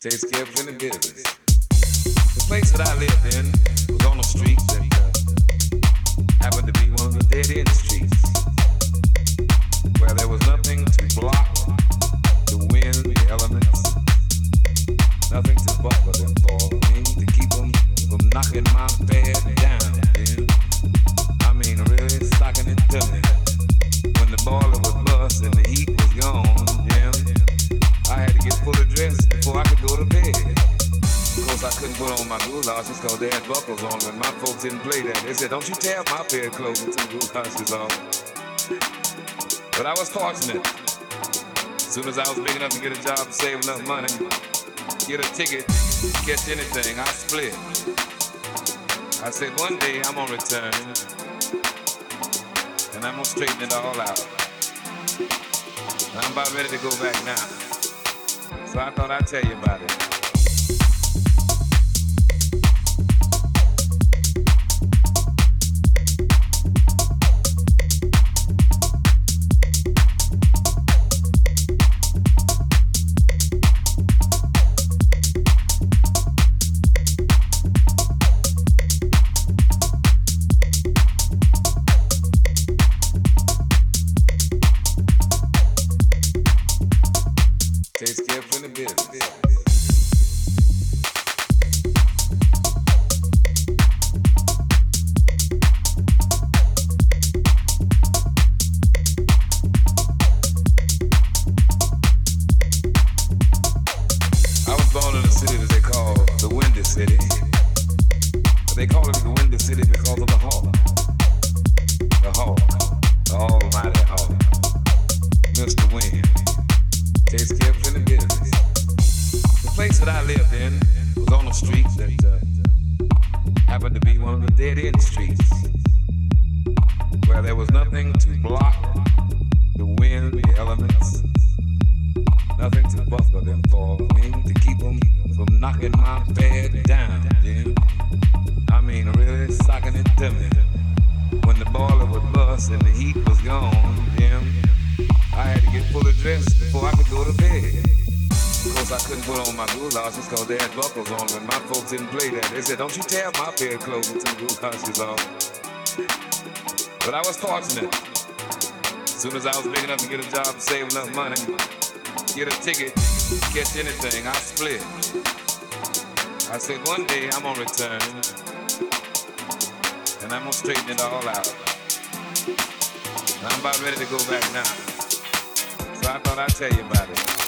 Takes care of business. The place that I lived in said, don't you tear my of clothes until the goulashes off. But I was fortunate. As soon as I was big enough to get a job, to save enough money, get a ticket, catch anything, I split. I said, one day I'm gonna return and I'm gonna straighten it all out. And I'm about ready to go back now. So I thought I'd tell you about it. Off. But I was fortunate. As soon as I was big enough to get a job, and save enough money, get a ticket, catch anything, I split. I said, one day I'm gonna return and I'm gonna straighten it all out. And I'm about ready to go back now. So I thought I'd tell you about it.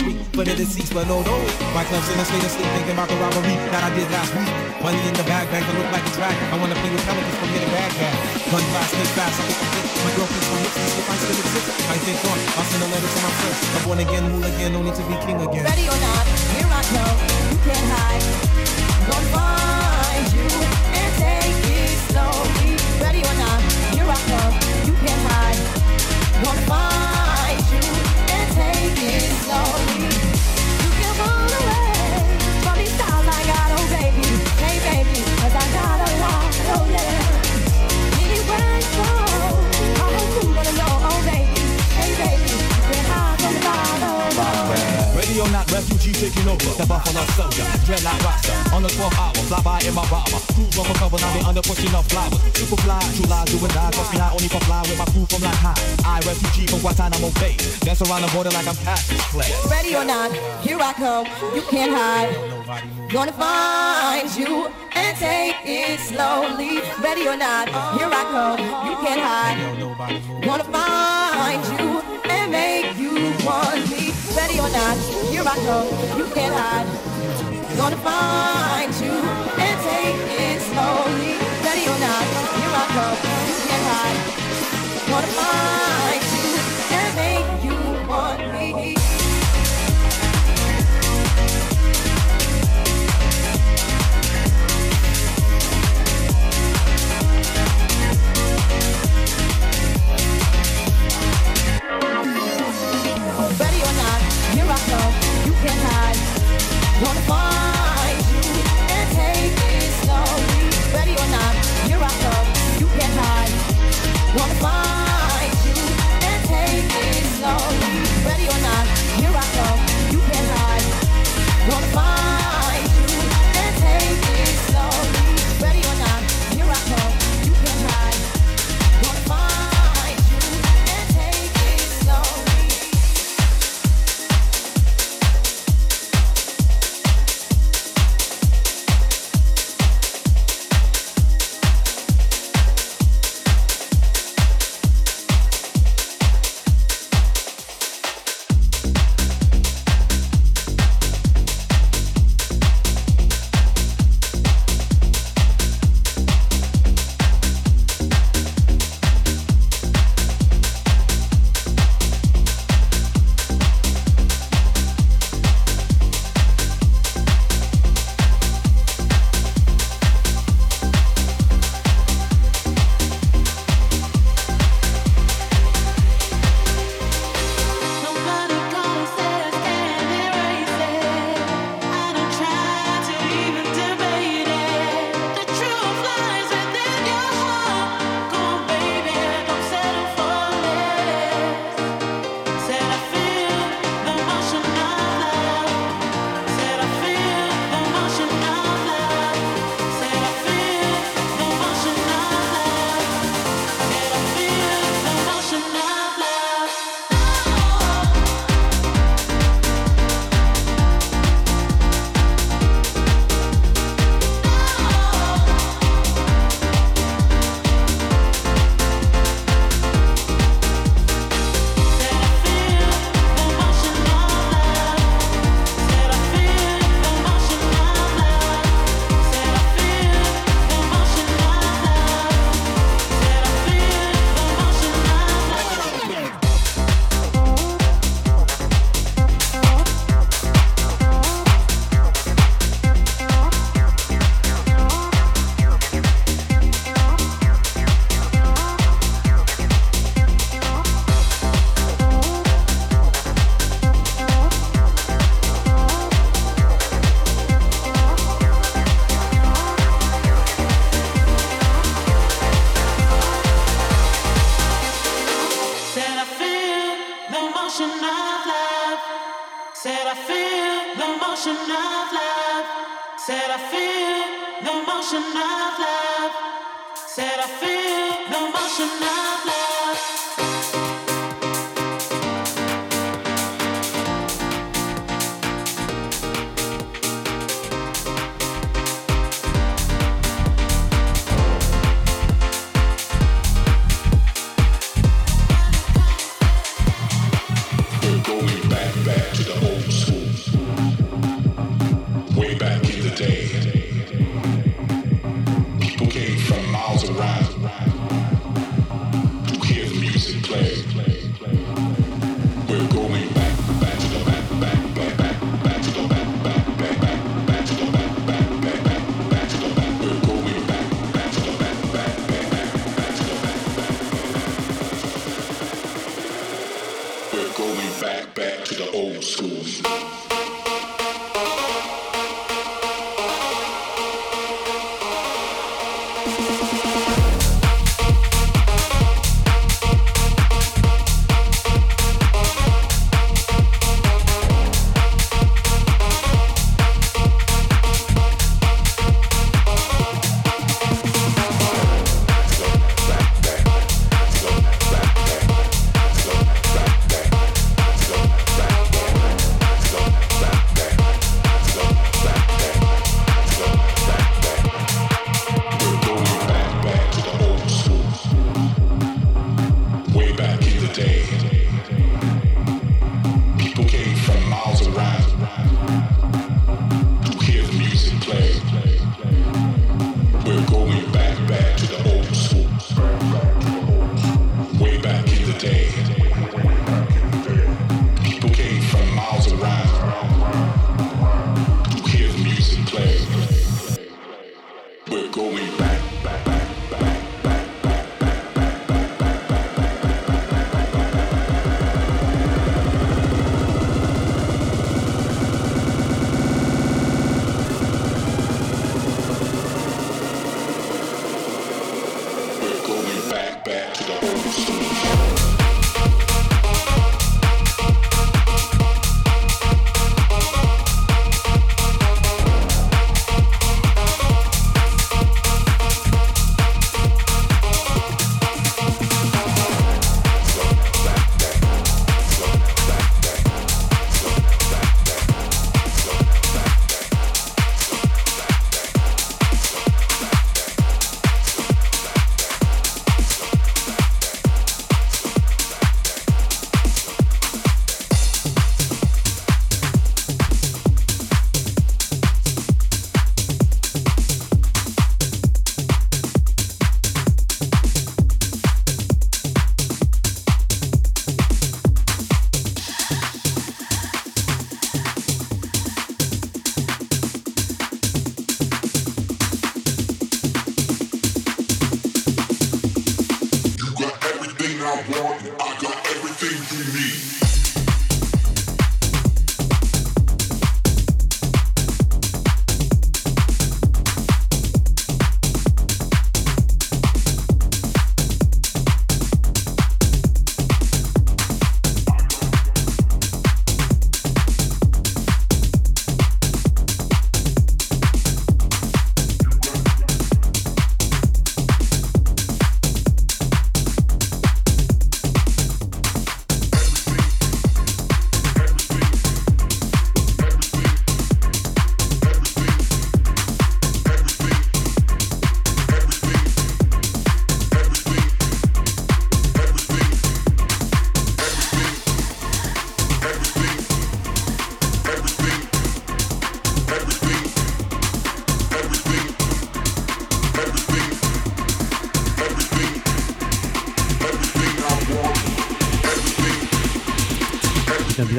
Sip on the concrete, but no, no. My club's in a state of sleep, thinking about the robbery that I did last week. Money in the bag, bank, I look like a dragon. I wanna play with pelicans from here to Baghdad. Gun blast, think fast, I I'm fit. My girlfriend's from Hipsy, if I still exist. I think on, I'll send a letter to my friends. I'm born again, rule again, no need to be king again. Ready or not, here I come. You can't hide. Gonna find taking over. Up Buffalo soldier, dreadlock roster. On the 12th hour, fly by in my bomber. Cruise on cover, now they under pushing up flowers. Super fly, lies, do or die. Trust me, only for fly with my crew from like high. I refugee from Guantanamo Bay. Dance around the border like I'm Patrick Clay. Ready or not, here I come. You can't hide. Gonna find you and take it slowly. Ready or not, here I come. You can't hide. Gonna find you and make you or not, here I come. You can't hide. Gonna find you and take it slowly. Ready or not, here I come. You can't hide. Gonna find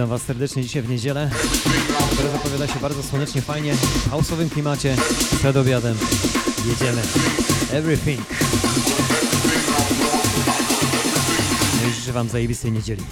Witam, Was serdecznie dzisiaj w niedzielę. Teraz zapowiada się bardzo słonecznie, fajnie, w house'owym klimacie, przed obiadem. Jedziemy. Everything. No i życzę Wam zajebistej niedzieli.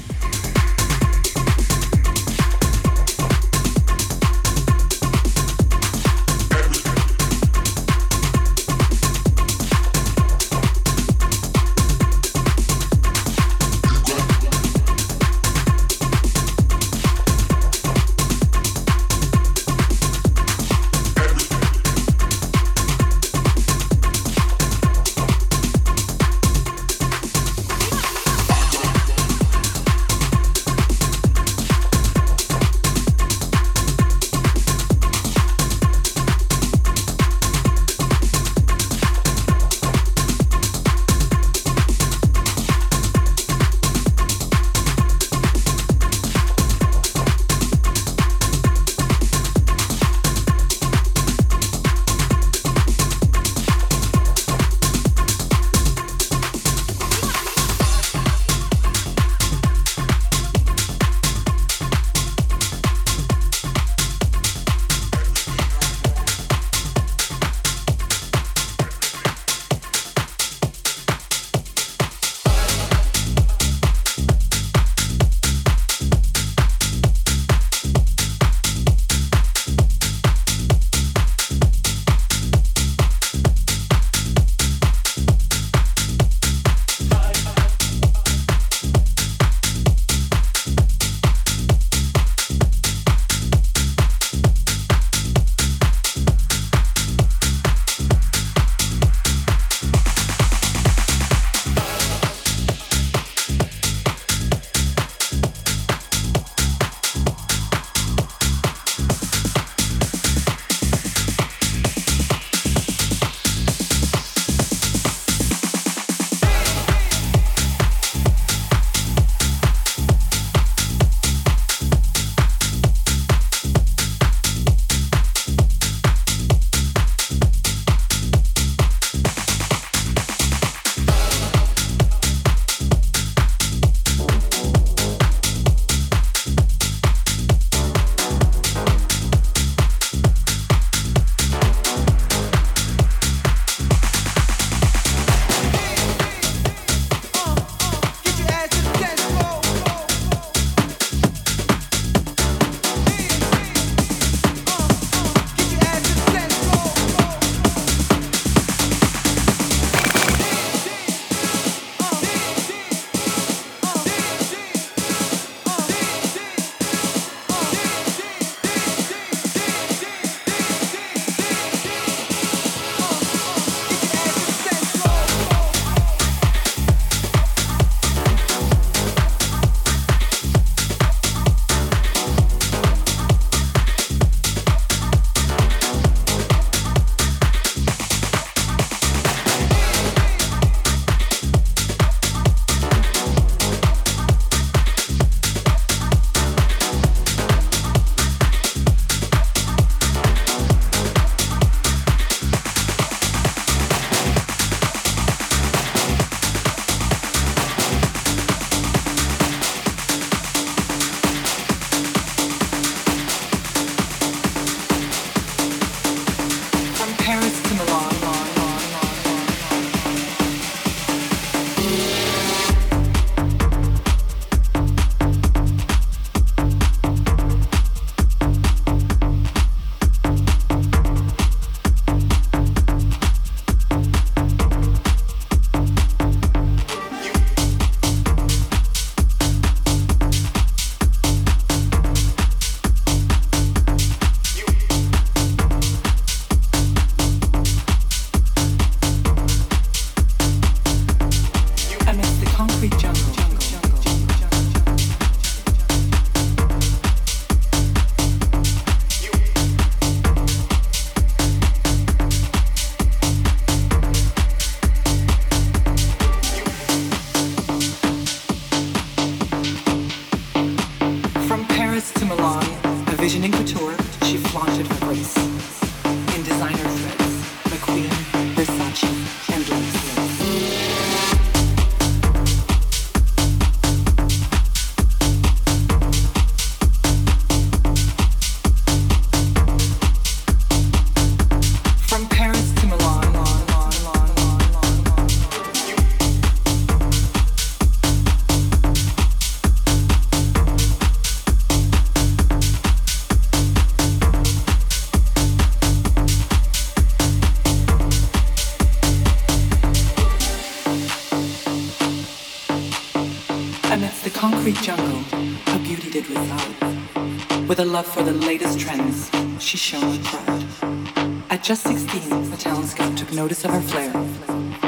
Just 16, the townscape took notice of her flair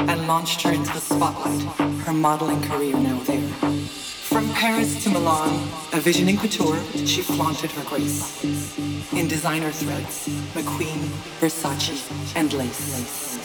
and launched her into the spotlight, her modeling career now there. From Paris to Milan, a vision couture, she flaunted her grace. In designer threads, McQueen, Versace, and. Lace,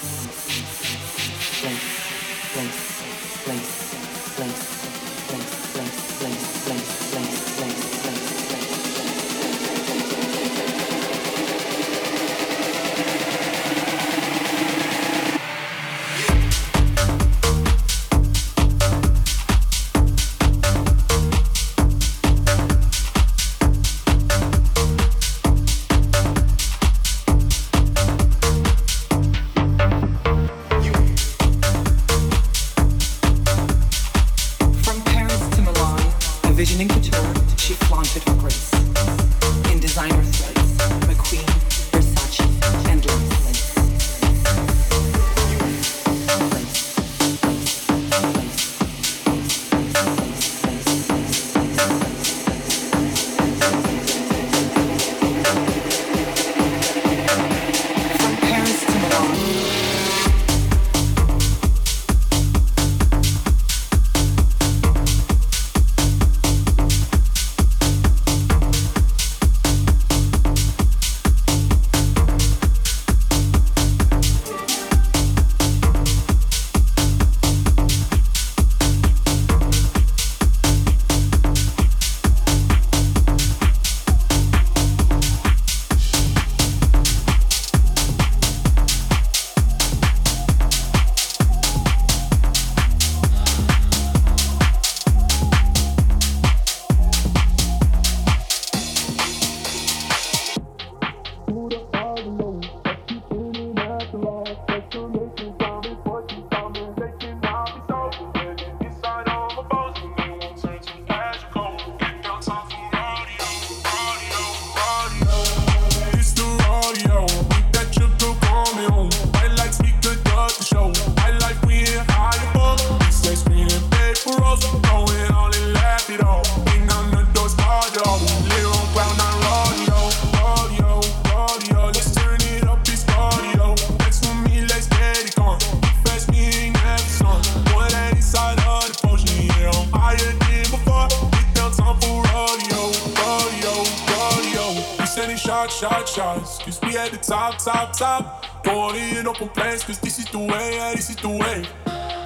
shots. Cause we at the top, top, top. Partying up on plans, cause this is the way, yeah, this is the way.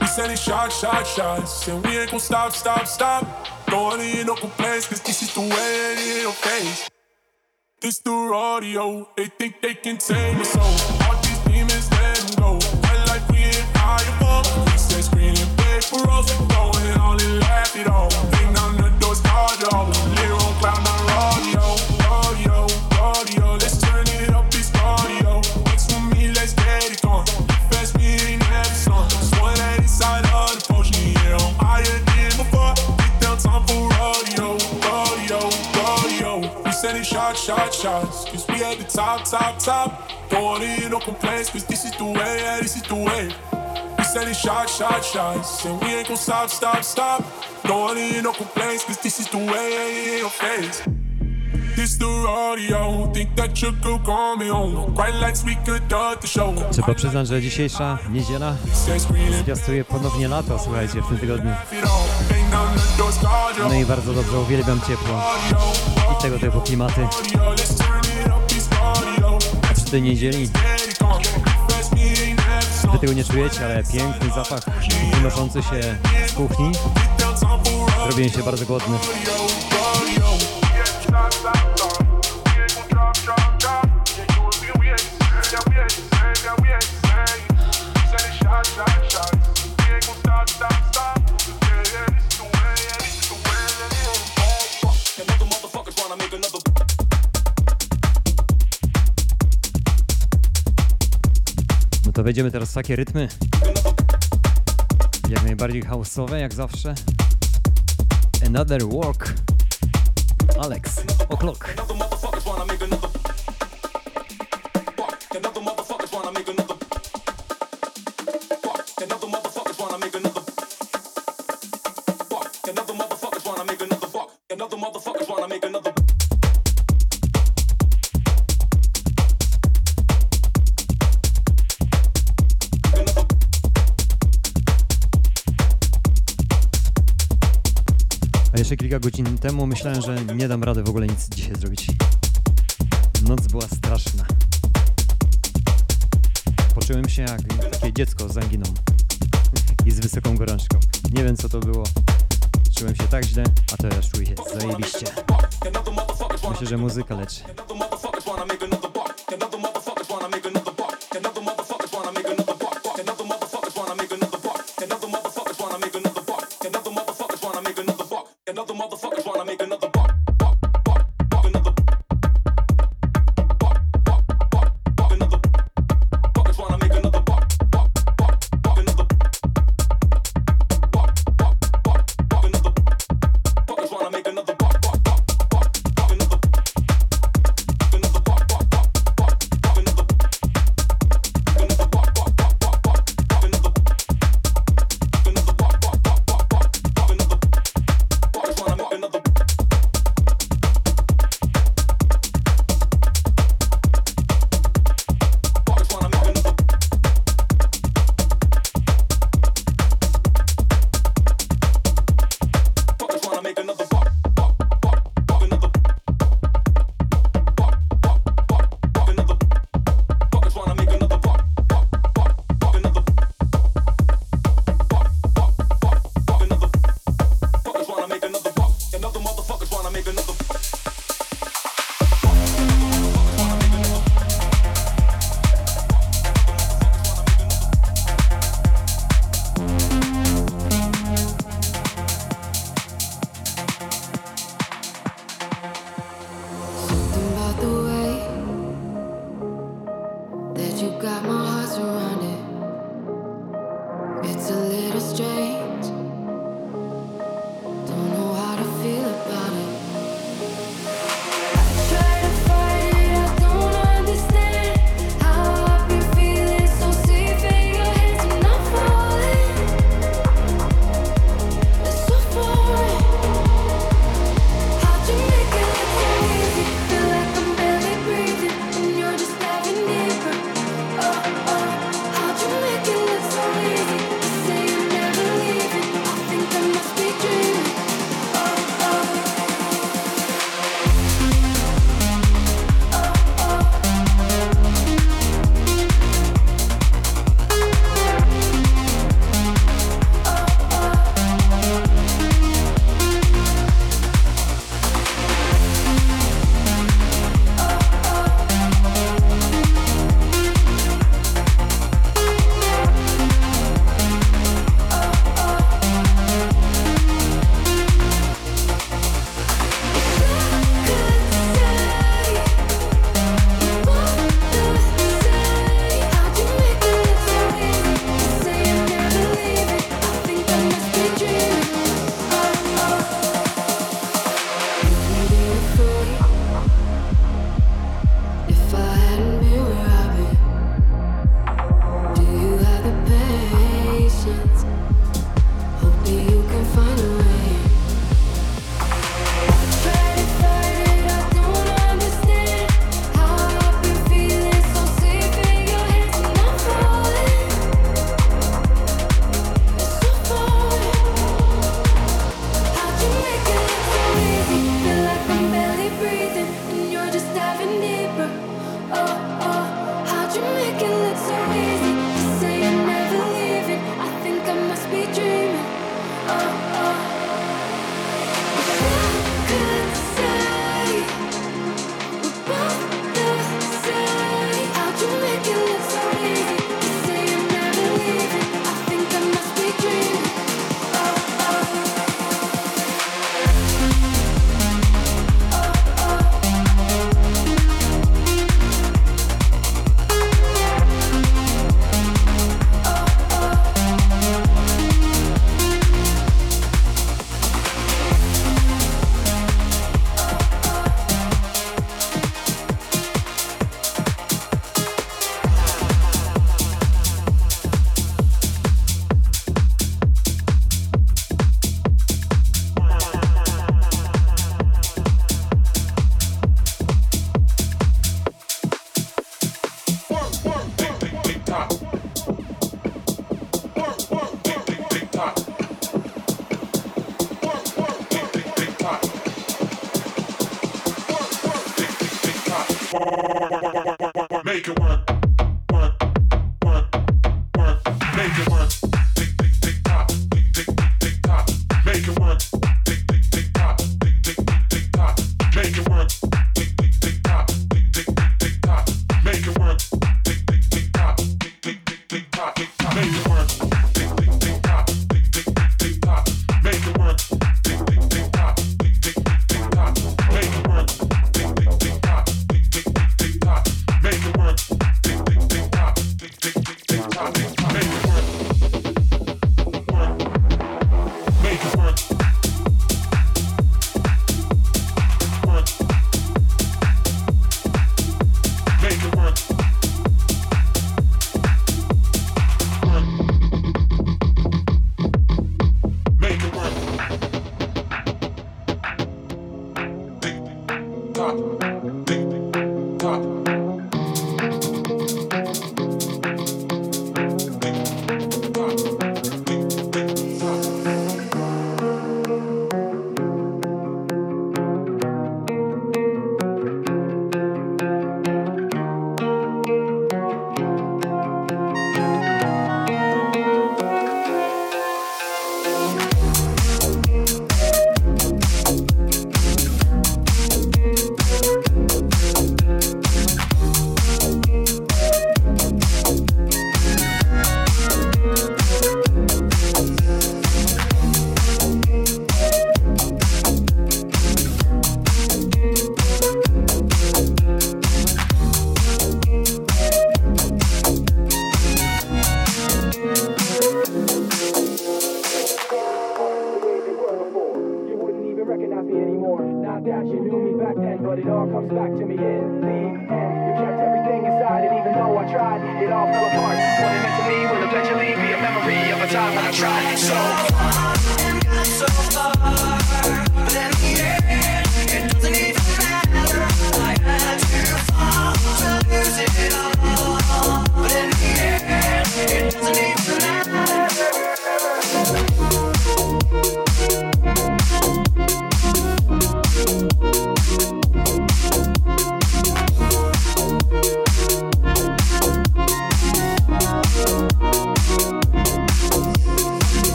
We sending shot, shot, shots. And we ain't gon' stop, stop, stop. Going in no complaints, cause this is the way it is, okay? This the rodeo, they think they can take us. All sending shots. Cause we at the top, top, top. Going in, no complaints, cause this is the way, yeah, this is the way. We sending shots, shots, shots. And we ain't gon' stop, stop, stop. Going in, no complaints, cause this is the way, yeah, face. This the Trzeba przyznać, że dzisiejsza niedziela zwiastuje ponownie lato, słuchajcie, w tym tygodniu. No i bardzo dobrze, uwielbiam ciepło i tego typu klimaty. Przy tej niedzieli Wy tego nie czujecie, ale piękny zapach wynoszący się z kuchni. Zrobiłem się bardzo głodny. Wejdziemy teraz takie rytmy. Jak najbardziej house'owe, jak zawsze. Another Walk. Alex O'Clock. Kilka godzin temu myślałem, że nie dam rady w ogóle nic dzisiaj zrobić. Noc była straszna. Poczułem się jak takie dziecko z anginą i z wysoką gorączką. Nie wiem co to było. Czułem się tak źle, a teraz czuję się zajebiście. Myślę, że muzyka leczy.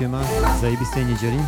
siema, zajebiście niedzieli.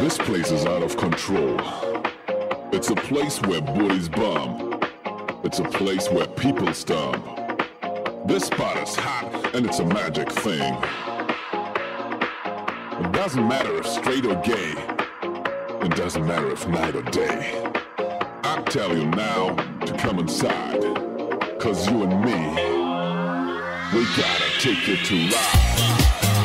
This place is out of control. It's a place where booties bump. It's a place where people stomp. This spot is hot and it's a magic thing. It doesn't matter if straight or gay. It doesn't matter if night or day. I tell you now to come inside. Cause you and me, we gotta take it to ride.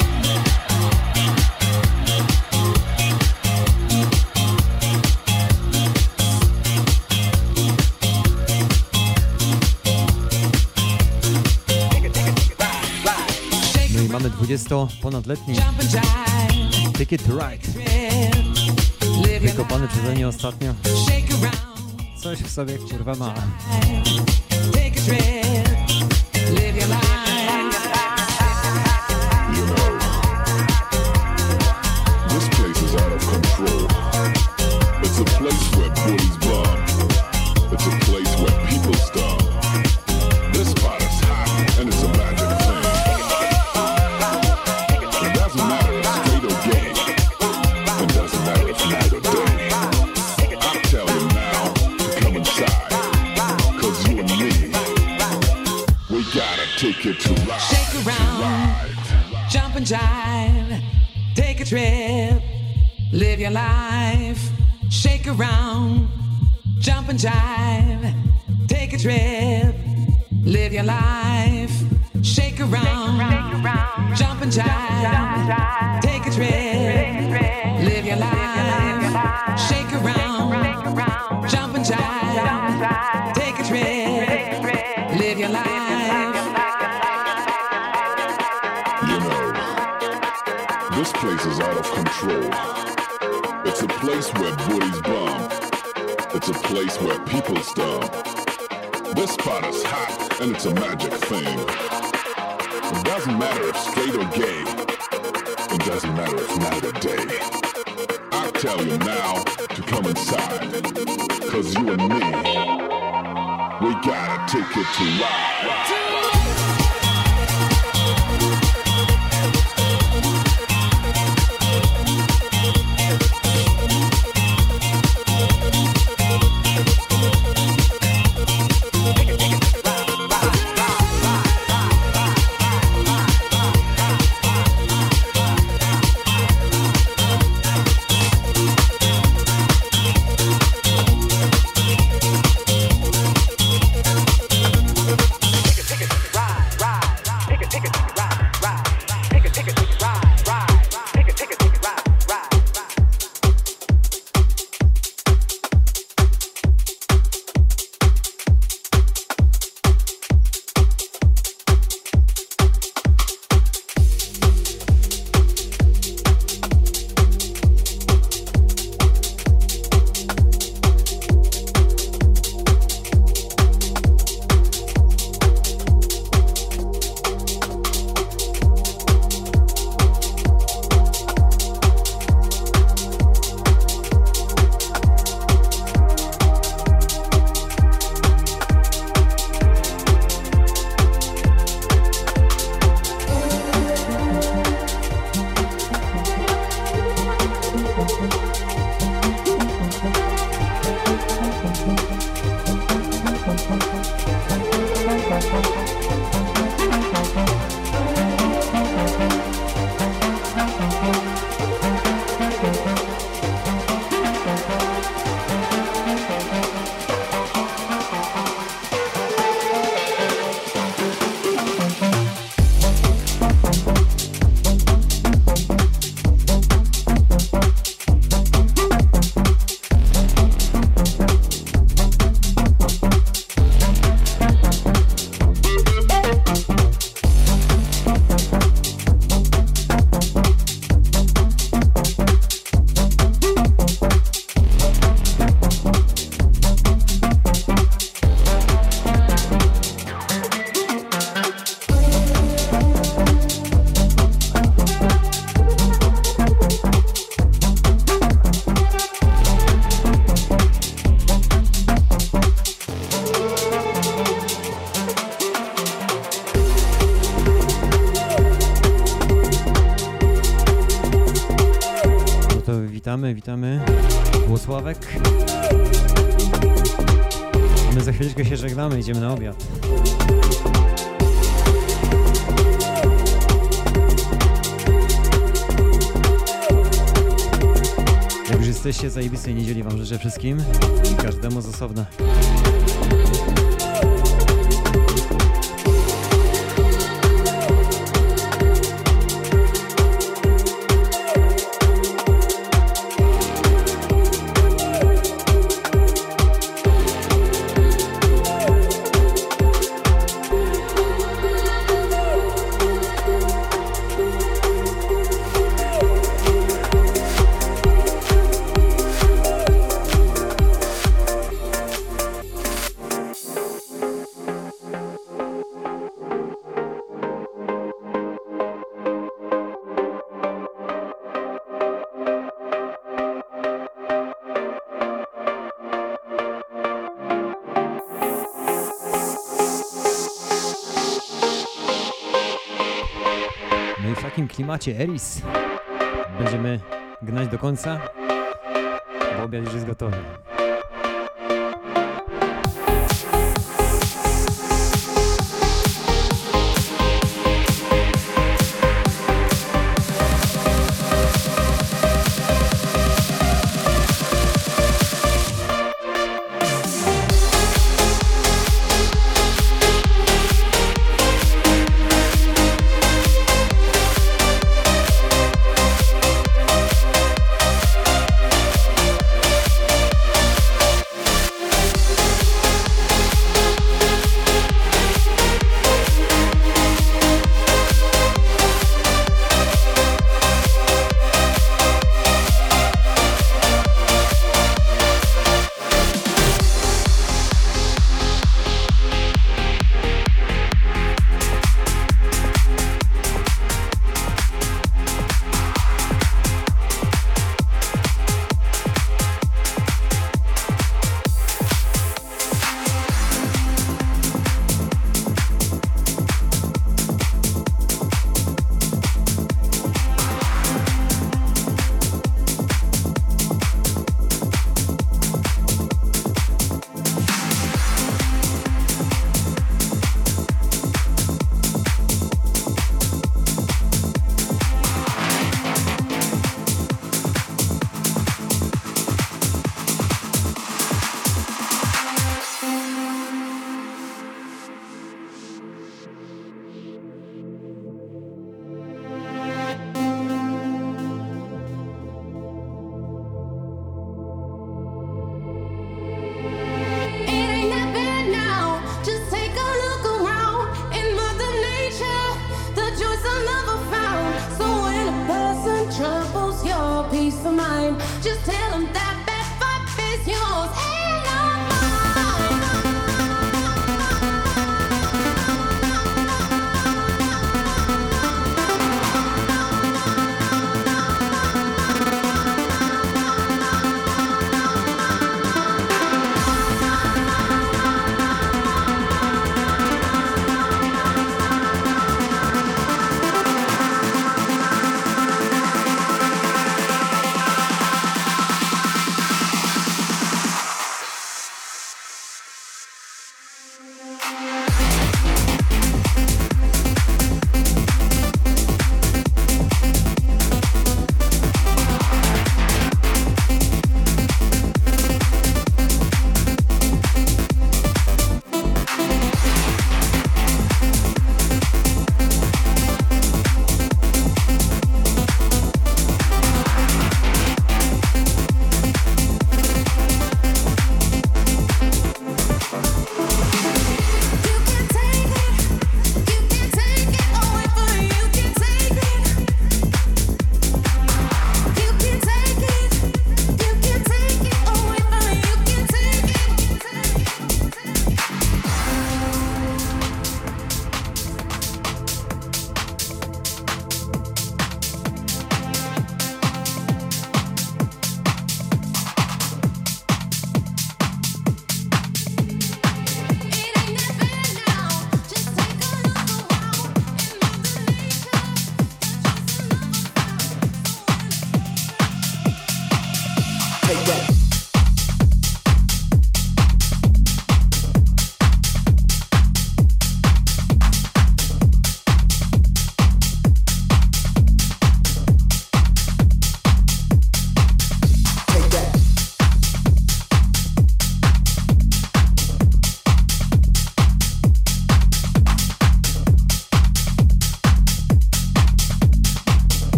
20-ponadletni Ticket Ride. Wykopany przeze mnie ostatnio. Coś w sobie kurwa ma. Live your life. Shake around, jump and jive, take a trip, live your life. Shake around, jump and jive, take a trip, live your life. You know, this place is out of control. It's a place where booties bump. It's a place where people stomp. This spot is hot and it's a magic thing. It doesn't matter if straight or gay. It doesn't matter if night or day. I tell you now to come inside. Cause you and me, we gotta take it to ride. Witamy, witamy. Włosławek. My za chwileczkę się żegnamy, idziemy na obiad. Jak już jesteście, zajebistej niedzieli Wam życzę wszystkim i każdemu z osobna. Klimacie Eris będziemy gnać do końca, bo obiad już jest gotowy. Peace of mind, just tell them that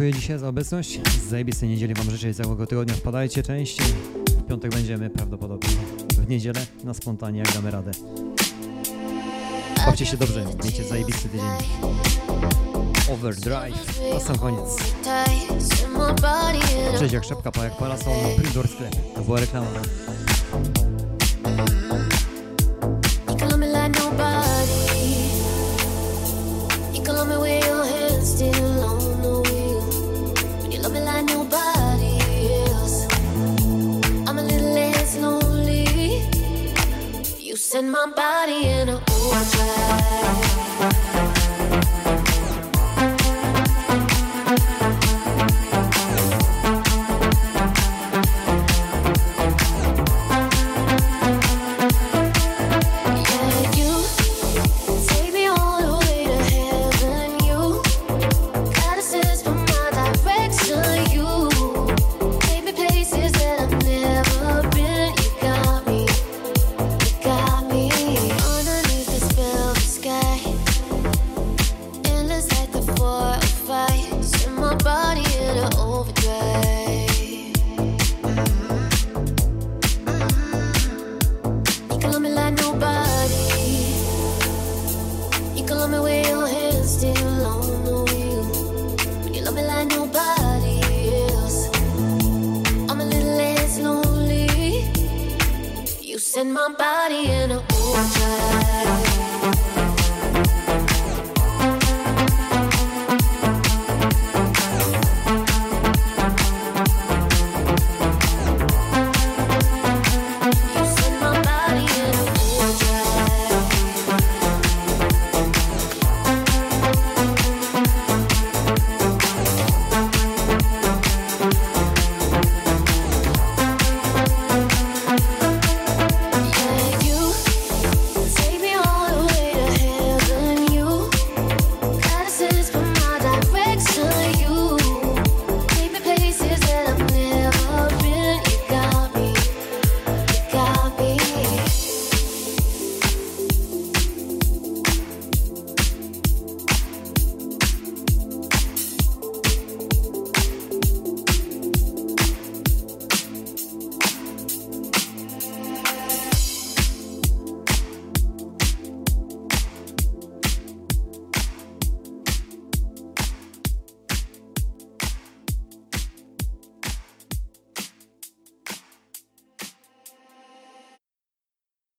dziękuję dzisiaj za obecność. Z zajebistej niedzieli Wam życzę i całego tygodnia. Wpadajcie częściej. W piątek będziemy prawdopodobnie. W niedzielę na spontanie, jak damy radę. Bawcie się dobrze. Miejcie zajebisty tydzień. Overdrive. A sam koniec. Cześć jak szepka, pa jak parasol. Prydor sklep. To była reklama. Send my body in a